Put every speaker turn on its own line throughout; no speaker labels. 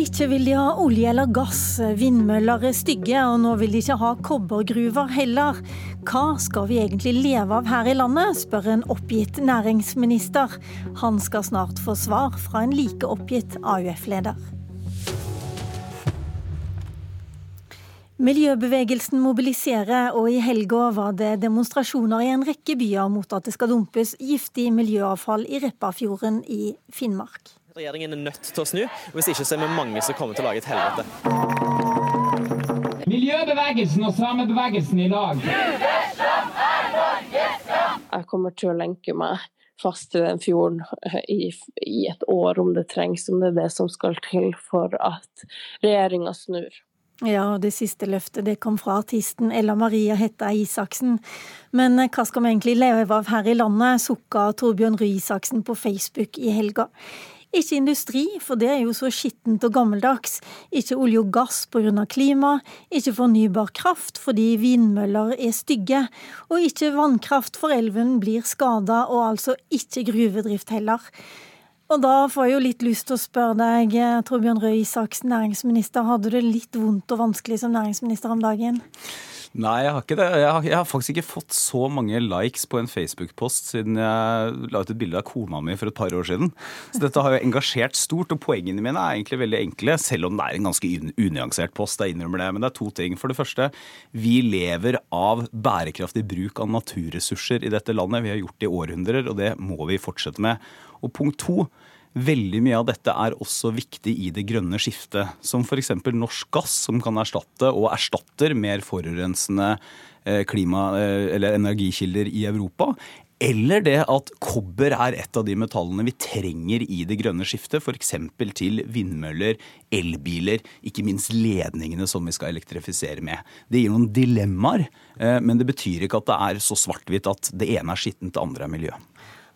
Ikke vil de ha olje eller gass, vindmøller er stygge, og nå vil de ikke ha kobbergruver heller. Hva skal vi egentlig leve av her i landet, spør en oppgitt næringsminister. Han skal snart få svar fra en like oppgitt AUF-leder. Miljøbevegelsen mobiliserer, og i helga var det demonstrasjoner i en rekke byer mot at det skal dumpes giftig miljøavfall i Repparfjorden i Finnmark.
Regjeringen er nødt til å snu, hvis ikke så er vi mange som kommer til å lage et helvete.
Miljøbevegelsen og samebevegelsen i dag.
Jeg kommer til å lenke meg fast til den fjorden i, i et år om det trengs, om det er det som skal til for at regjeringa snur.
Ja, det siste løftet det kom fra artisten Ella Maria Hetta Isaksen. Men eh, hva skal vi egentlig leve av her i landet, sukka Torbjørn Røe Isaksen på Facebook i helga. Ikke industri, for det er jo så skittent og gammeldags. Ikke olje og gass pga. klima. Ikke fornybar kraft fordi vindmøller er stygge. Og ikke vannkraft for elven blir skada, og altså ikke gruvedrift heller. Og da får jeg jo litt lyst til å spørre deg, Torbjørn Røe Isaksen, næringsminister. Hadde du det litt vondt og vanskelig som næringsminister om dagen?
Nei, jeg har ikke det. Jeg har, jeg har, faktisk ikke fått så mange likes på en Facebook-post siden jeg la ut et bilde av kona mi for et par år siden. Så dette har jo engasjert stort, og poengene mine er egentlig veldig enkle, selv om det er en ganske unyansert post. Jeg innrømmer det. Men det er to ting. For det første, vi lever av bærekraftig bruk av naturressurser i dette landet. Vi har gjort det i århundrer, og det må vi fortsette med. Og punkt to, Veldig mye av dette er også viktig i det grønne skiftet, som f.eks. norsk gass, som kan erstatte og erstatter mer forurensende eh, klima- eh, eller energikilder i Europa. Eller det at kobber er et av de metallene vi trenger i det grønne skiftet, f.eks. til vindmøller, elbiler, ikke minst ledningene som vi skal elektrifisere med. Det gir noen dilemmaer, eh, men det betyr ikke at det er så svart-hvitt at det ene er skittent, det andre er miljø.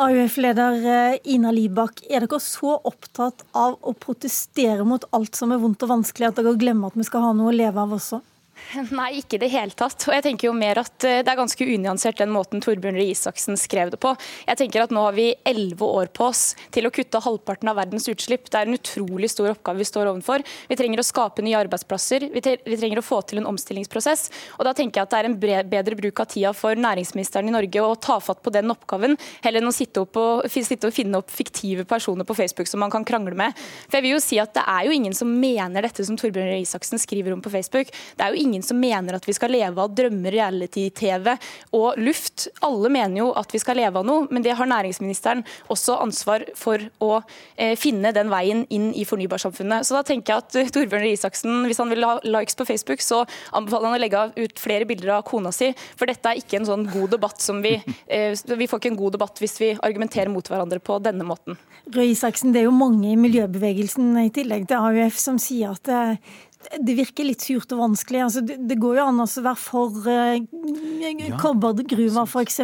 AUF-leder eh, Ina Libak, er dere så opptatt av å protestere mot alt som er vondt og vanskelig, at dere glemmer at vi skal ha noe å leve av også?
Nei, ikke i det hele tatt. Og jeg tenker jo mer at eh, Det er ganske unyansert den måten Torbjørn Røe Isaksen skrev det på. Jeg tenker at Nå har vi elleve år på oss til å kutte halvparten av verdens utslipp. Det er en utrolig stor oppgave vi står overfor. Vi trenger å skape nye arbeidsplasser. Vi, trenger å få til en omstillingsprosess. Og Da tenker jeg at det er en bedre bruk av tida for næringsministeren i Norge å ta fatt på den oppgaven, heller enn å sitte, og, sitte og finne opp fiktive personer på Facebook som man kan krangle med. For jeg vil jo si at Det er jo ingen som mener dette som Torbjørn Røe Isaksen skriver om på Facebook. Det er jo ingen ingen som mener at vi skal leve av drømmer, reality-TV og luft. Alle mener jo at vi skal leve av noe, men det har næringsministeren også ansvar for å eh, finne den veien inn i fornybarsamfunnet. Så da tenker jeg at uh, Torbjørn Røe Isaksen, hvis han vil ha likes på Facebook, så anbefaler han å legge ut flere bilder av kona si, for dette er ikke en sånn god debatt som vi eh, Vi får ikke en god debatt hvis vi argumenterer mot hverandre på denne måten.
Røe Isaksen, det er jo mange i miljøbevegelsen i tillegg til AUF som sier at eh, det virker litt surt og vanskelig. Altså, det, det, går jo an å være for uh, ja. kobbergruver f.eks.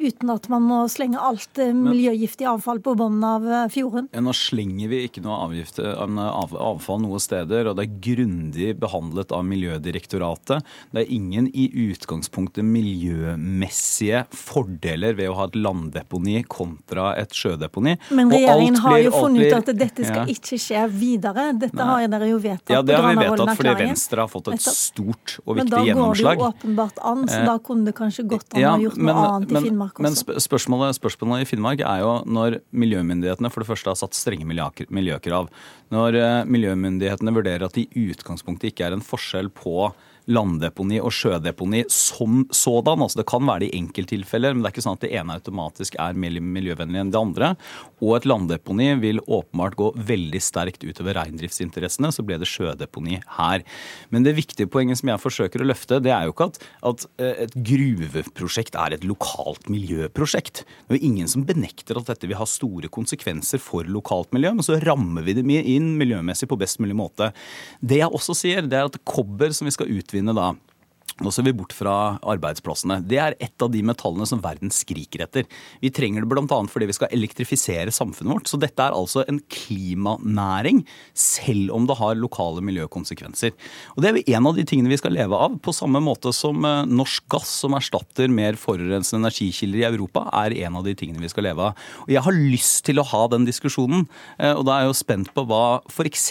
uten at man må slenge alt uh, miljøgiftig avfall på bunnen av uh, fjorden.
Ja, nå slenger vi ikke noe avgift, av, avfall noe steder, og det er grundig behandlet av Miljødirektoratet. Det er ingen i utgangspunktet miljømessige fordeler ved å ha et landdeponi kontra et sjødeponi.
Men regjeringen har jo funnet ut at dette skal ja. ikke skje videre. Dette Nei. har dere jo vedtatt.
Ja, det har vi vedtatt fordi Venstre har fått et stort og viktig gjennomslag.
Men da går det jo åpenbart an, så da kunne det kanskje gått an ja, å gjort noe men, annet i Finnmark også.
Men spørsmålet, spørsmålet, i Finnmark er jo når miljømyndighetene for det første har satt strenge miljøkrav. Når eh, miljømyndighetene vurderer at det i utgangspunktet ikke er en forskjell på landdeponi og sjødeponi som sådan. Altså det kan være det i enkelttilfeller, men det er ikke sånn at det ene automatisk er mer miljøvennlig enn det andre. Og et landdeponi vil åpenbart gå veldig sterkt utover reindriftsinteressene. Så ble det sjødeponi her. Men det viktige poenget som jeg forsøker å løfte, det er jo ikke at, at eh, et gruveprosjekt er et lokalt miljøprosjekt. Det er jo ingen som benekter at dette vil ha store konsekvenser for lokalt miljø, men så rammer vi det inn miljømessig på best mulig måte. Det jeg også sier, det er at kobber som vi skal utvinne utvinne da Nå ser vi bort fra arbeidsplassene. Det er et av de metallene som verden skriker etter. Vi trenger det bl.a. fordi vi skal elektrifisere samfunnet vårt. Så dette er altså en klimanæring, selv om det har lokale miljøkonsekvenser. Og Det er jo en av de tingene vi skal leve av, på samme måte som eh, norsk gass, som erstatter mer forurensende energikilder i Europa, er en av de tingene vi skal leve av. Og Jeg har lyst til å ha den diskusjonen, eh, og da er jeg jo spent på hva f.eks.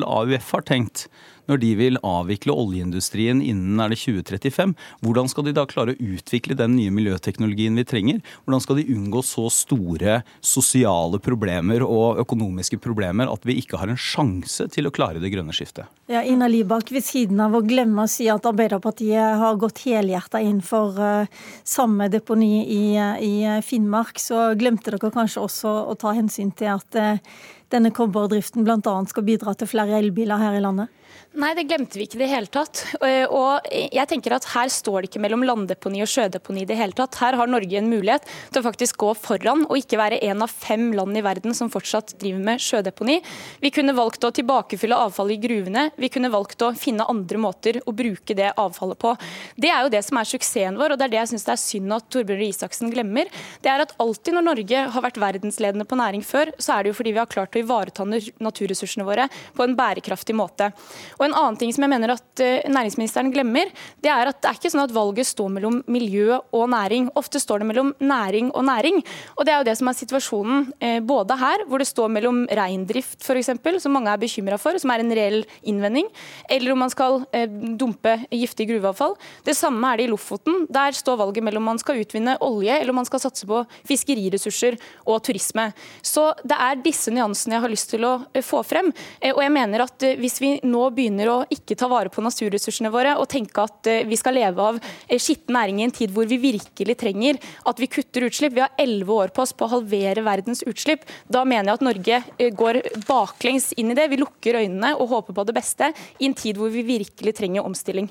AUF har tenkt når de vil avvikle oljeindustrien innen er det 2035, hvordan skal de da klare å utvikle den nye miljøteknologien vi trenger? Hvordan skal de unngå så store sosiale problemer og økonomiske problemer at vi ikke har en sjanse til å klare det grønne skiftet?
Ja, Ina Libak, ved siden av å glemme å si at Arbeiderpartiet har gått helhjerta inn for uh, samme deponi i, i, Finnmark, så glemte dere kanskje også å ta hensyn til at uh, denne kobberdriften bl.a. skal bidra til flere elbiler her i landet?
Nei, det glemte vi ikke i det hele tatt. Eh, og jeg tenker at Her står det ikke mellom landdeponi og sjødeponi i det hele tatt. Her har Norge en mulighet til å faktisk gå foran og ikke være en av fem land i verden som fortsatt driver med sjødeponi. Vi kunne valgt å tilbakefylle avfallet i gruvene. Vi kunne valgt å finne andre måter å bruke det avfallet på. Det er jo det som er suksessen vår, og det er det jeg syns det er synd at Torbjørn Røe Isaksen glemmer. Det er at alltid når Norge har vært verdensledende på næring før, så er det jo fordi vi har klart å ivareta naturressursene våre på en bærekraftig måte. Og En annen ting som jeg mener at eh, næringsministeren glemmer, det er at det er ikke sånn at valget står mellom miljø og næring. Ofte står det mellom næring og næring. Og Det er jo det som er situasjonen eh, både her, hvor det står mellom reindrift f.eks., som mange er bekymra for, som er en reell innvending, eller om man skal eh, dumpe giftig gruveavfall. Det samme er det i Lofoten. Der står valget mellom man skal utvinne olje eller om man skal satse på fiskeriressurser og turisme. Så det er disse nyansene jeg har lyst til å få frem. Og jeg mener at hvis vi nå begynner å ikke ta vare på naturressursene våre og tenke at eh, vi skal leve av eh, skitten næring i en tid hvor vi virkelig trenger at vi kutter utslipp. Vi har elleve år på oss på å halvere verdens utslipp. Da mener jeg at Norge eh, går baklengs inn i det. Vi lukker øynene og håper på det beste i en tid hvor vi virkelig trenger omstilling.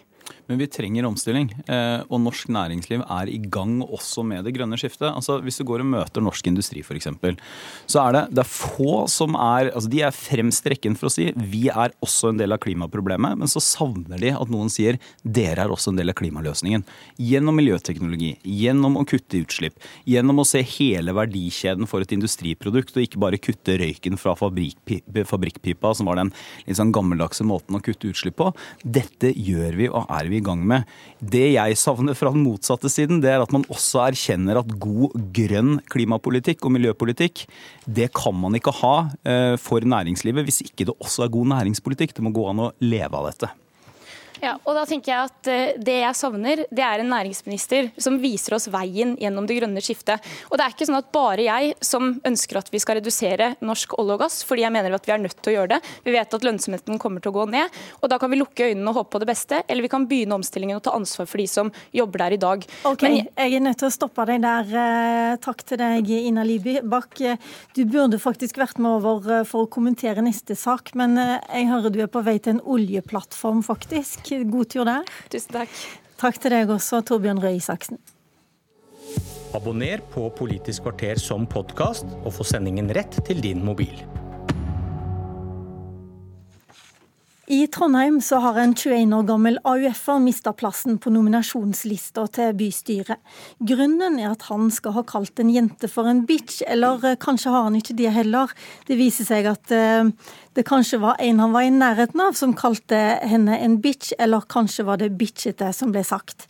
Men vi trenger omstilling, eh, og norsk næringsliv er i gang også med det grønne skiftet. Altså, hvis du går og møter norsk industri f.eks., så er det, det er få som er altså De er fremst i rekken for å si vi er også en del av klimaproblemet, men så savner de at noen sier dere er også en del av klimaløsningen. Gjennom miljøteknologi, gjennom å kutte utslipp, gjennom å se hele verdikjeden for et industriprodukt, og ikke bare kutte røyken fra fabrikkpipa, som var den litt sånn gammeldagse måten å kutte utslipp på. Dette gjør vi og er vi i gang med. Det jeg savner fra den motsatte siden, det er at man også erkjenner at god grønn klimapolitikk og miljøpolitikk, det kan man ikke ha eh, for næringslivet hvis ikke det også er god næringspolitikk. Det må gå an å leve av dette.
Ja, og da tenker jeg at eh, Det jeg savner, det er en næringsminister som viser oss veien gjennom det grønne skiftet. Og Det er ikke sånn at bare jeg som ønsker at vi skal redusere norsk olje og gass, fordi jeg mener at vi er nødt til å gjøre det. Vi vet at lønnsomheten kommer til å gå ned. og Da kan vi lukke øynene og håpe på det beste, eller vi kan begynne omstillingen og ta ansvar for de som jobber der i dag.
Ok, Men, Jeg er nødt til å stoppe deg der. Eh, takk til deg, Ina Libak. Du burde faktisk vært med over eh, for å kommentere neste sak, men jeg hører du er på vei til en oljeplattform, faktisk. God tur der.
Tusen takk.
Takk til deg også, Torbjørn Røe Isaksen.
Abonner på Politisk kvarter som podkast, og få sendingen rett til din mobil.
I Trondheim så har en 21 år gammel AUF-er mista plassen på nominasjonslista til bystyret. Grunnen er at han skal ha kalt en jente for en bitch, eller eh, kanskje har han ikke det heller. Det viser seg at eh, det kanskje var en han var i nærheten av som kalte henne en bitch, eller kanskje var det bitchete som ble sagt.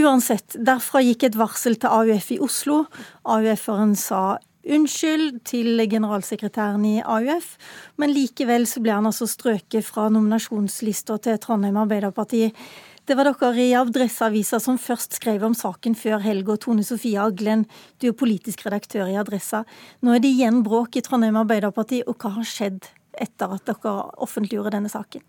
Uansett, derfra gikk et varsel til AUF i Oslo. AUF-eren sa unnskyld til generalsekretæren i AUF, men likevel så ble han altså strøket fra nominasjonslista til Trondheim Arbeiderparti. Det var dere i Adresseavisa som først skrev om saken før helga. Tone Sofie Aglen, du er politisk redaktør i Adressa. Nå er det igjen bråk i Trondheim Arbeiderparti, og hva har skjedd etter at dere offentliggjorde denne saken?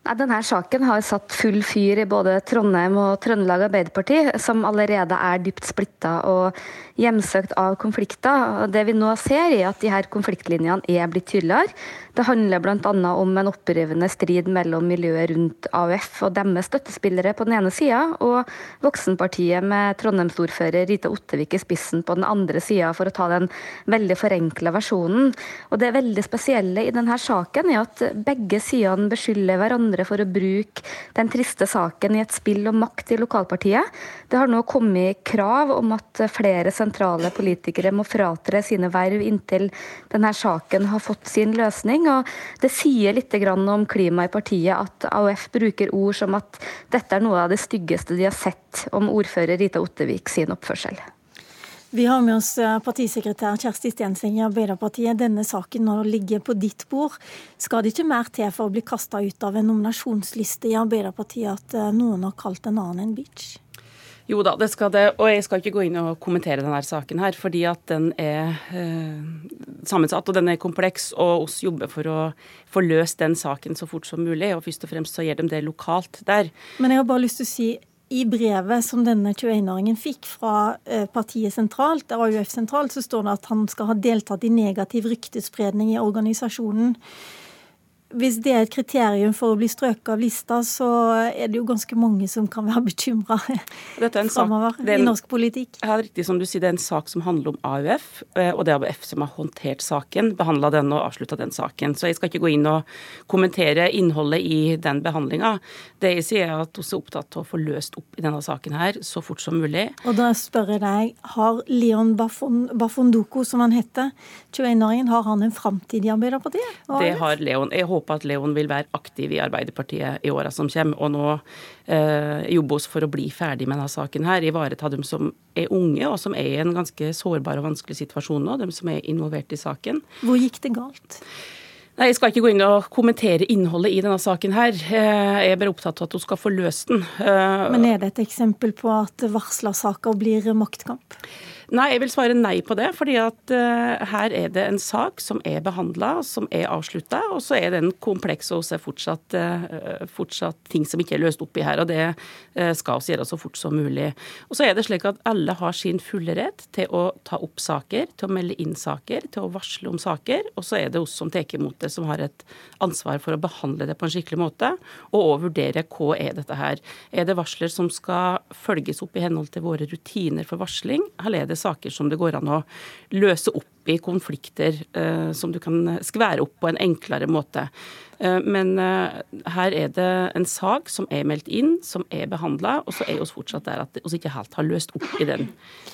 Nei, denne saken har satt full fyr i både Trondheim og Trøndelag Arbeiderparti, som allerede er dypt splitta og hjemsøkt av konflikter. Det vi nå ser, er at de her konfliktlinjene er blitt tydeligere. Det handler bl.a. om en opprivende strid mellom miljøet rundt AUF og deres støttespillere på den ene sida, og Voksenpartiet med Trondheimsordfører Rita Ottevik i spissen på den andre sida, for å ta den veldig forenkla versjonen. Og Det veldig spesielle i denne saken er at begge sidene beskylder hverandre andre for å bruke den triste saken i et spill om makt i lokalpartiet. Det har nå kommet krav om at flere sentrale politikere må fratre sine verv inntil denne saken har fått sin løsning. og Det sier litt om klimaet i partiet at AUF bruker ord som at dette er noe av det styggeste de har sett om ordfører Rita Ottevik sin oppførsel.
Vi har med oss eh, partisekretær Kjersti Stenseng i Arbeiderpartiet. Denne saken nå ligger på ditt bord. Skal det ikke mer til for å bli kasta ut av en nominasjonsliste i Arbeiderpartiet at eh, noen har kalt en annen en bitch?
Jo da, det skal det. Og jeg skal ikke gå inn og kommentere denne saken her, fordi at den er eh, sammensatt og den er kompleks. Og oss jobber for å få løst den saken så fort som mulig. Og først og fremst så gjør de det lokalt der.
Men jeg har bare lyst til å si i brevet som denne 21-åringen fikk fra eh, partiet sentralt, AUF sentralt, så står det at han skal ha deltatt i negativ ryktespredning i organisasjonen hvis det er et kriterium for å bli strøket av lista, så er det jo ganske mange som kan være bekymra framover i norsk politikk.
Ja, riktig som du sier, Det er en sak som handler om AUF, eh, og det er AUF som har håndtert saken, behandla den og avslutta den saken. Så jeg skal ikke gå inn og kommentere innholdet i den behandlinga. Det jeg sier er at vi er opptatt av å få løst opp i denne saken her så fort som mulig.
Og da spør jeg deg, har Leon Bafondoko, som han heter, 21-åringen, har han en framtid i Arbeiderpartiet?
Det har Leon. Jeg håper håper at Leon vil være aktiv i Arbeiderpartiet i åra som kommer. Og nå eh, jobbe oss for å bli ferdig med denne saken her. Ivareta dem som er unge, og som er i en ganske sårbar og vanskelig situasjon nå. Dem som er involvert i saken.
Hvor gikk det galt?
Nei, Jeg skal ikke gå inn og kommentere innholdet i denne saken her. Eh, jeg er bare opptatt av at hun skal få løst den.
Eh, Men er det et eksempel på at varslersaker blir maktkamp?
Nei, jeg vil svare nei på det. fordi at uh, her er det en sak som er behandla, som er avslutta. Og så er den kompleks og så er fortsatt, uh, fortsatt, ting som ikke er løst opp i her. Og det uh, skal vi gjøre så fort som mulig. Og så er det slik at alle har sin fulle rett til å ta opp saker, til å melde inn saker, til å varsle om saker. Og så er det oss som tar imot det, som har et ansvar for å behandle det på en skikkelig måte. Og å vurdere hva er dette her. Er det varsler som skal følges opp i henhold til våre rutiner for varsling, eller er det saker som det går an å løse opp i konflikter eh, som du kan skvære opp på en enklere måte. Eh, men eh, her er det en sak som er meldt inn, som er behandla, og så er vi fortsatt der at vi ikke helt har løst opp i den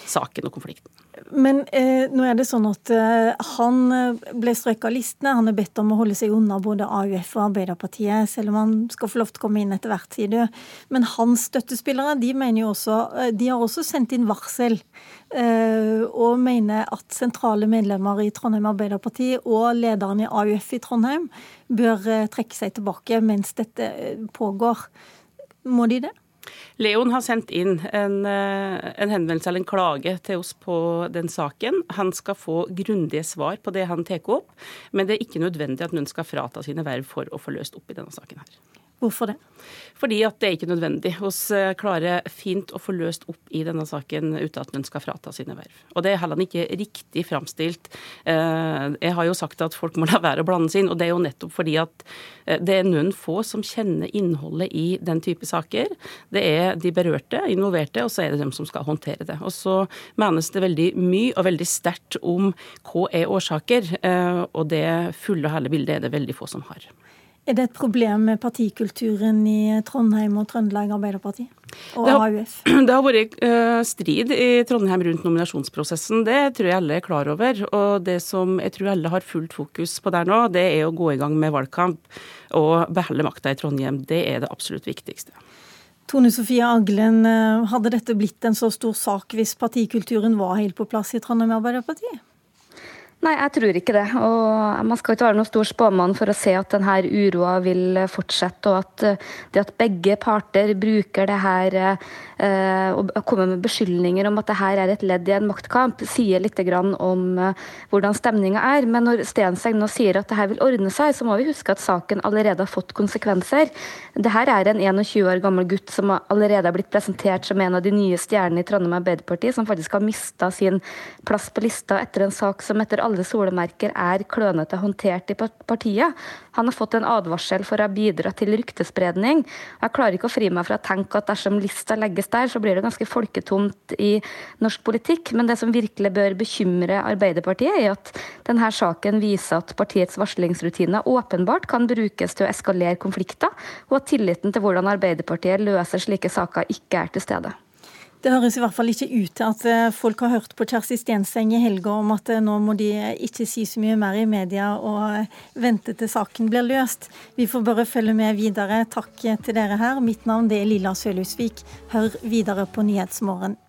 saken og konflikten.
Men eh, nå er det sånn at eh, han ble strøket av listene. Han er bedt om å holde seg unna både AUF og Arbeiderpartiet, selv om han skal få lov til å komme inn etter hvert, sier du. Men hans støttespillere de mener jo også, de har også sendt inn varsel Eh, og mener at sentrale medlemmer i Trondheim Arbeiderparti og lederen i AUF i Trondheim bør eh, trekke seg tilbake mens dette eh, pågår. Må de det?
Leon har sendt inn en, en, henvendelse eller en klage til oss på den saken. Han skal få grundige svar på det han tar opp, men det er ikke nødvendig at noen skal frata sine verv for å få løst opp i denne saken her.
Hvorfor det?
Fordi at det er ikke nødvendig. Vi eh, klarer fint å få løst opp i denne saken uten at noen skal frata sine verv. Og det er heller ikke riktig framstilt. Eh, jeg har jo sagt at folk må la være å blande seg inn, og det er jo nettopp fordi at eh, det er noen få som kjenner innholdet i den type saker. Det er de berørte, involverte, og så er det dem som skal håndtere det. Og så menes det veldig mye og veldig sterkt om hva er årsaker, og det fulle og hele bildet er det veldig få som har.
Er det et problem med partikulturen i Trondheim og Trøndelag Arbeiderparti og det har, AUF?
Det har vært uh, strid i Trondheim rundt nominasjonsprosessen. Det tror jeg alle er klar over. Og det som jeg tror alle har fullt fokus på der nå, det er å gå i gang med valgkamp og beholde makta i Trondheim. Det er det absolutt viktigste.
Tone Sofie Aglen, eh, hadde dette blitt en så stor sak hvis partikulturen var helt på plass i Trondheim Arbeiderparti?
Nei, jeg tror ikke det. Og man skal ikke være noen stor spåmann for å se at denne uroa vil fortsette, og at eh, det at begge parter bruker det her eh, og kommer med beskyldninger om at det her er et ledd i en maktkamp, sier litt om eh, hvordan stemninga er. Men når Stenseng nå sier at det her vil ordne seg, så må vi huske at saken allerede har fått konsekvenser. Det her er en 21 år gammel gutt som allerede har blitt presentert som en av de nye stjernene i Trondheim Arbeiderparti, som faktisk har mista sin plass på lista etter en sak som etter alle alle solemerker er klønete håndtert i partiet. Han har fått en advarsel for å ha bidratt til ryktespredning. Jeg klarer ikke å fri meg fra å tenke at dersom lista legges der, så blir det ganske folketomt i norsk politikk. Men det som virkelig bør bekymre Arbeiderpartiet, er at denne saken viser at partiets varslingsrutiner åpenbart kan brukes til å eskalere konflikter, og at tilliten til hvordan Arbeiderpartiet løser slike saker, ikke er til stede.
Det høres i hvert fall ikke ut til at eh, folk har hørt på Kjersti Stenseng i helga om at eh, nå må de ikke si så mye mer i media og eh, vente til saken blir løst. Vi får bare følge med videre. Takk til dere her. Mitt navn er Lilla Sølhusvik. Hør videre på Nyhetsmorgen.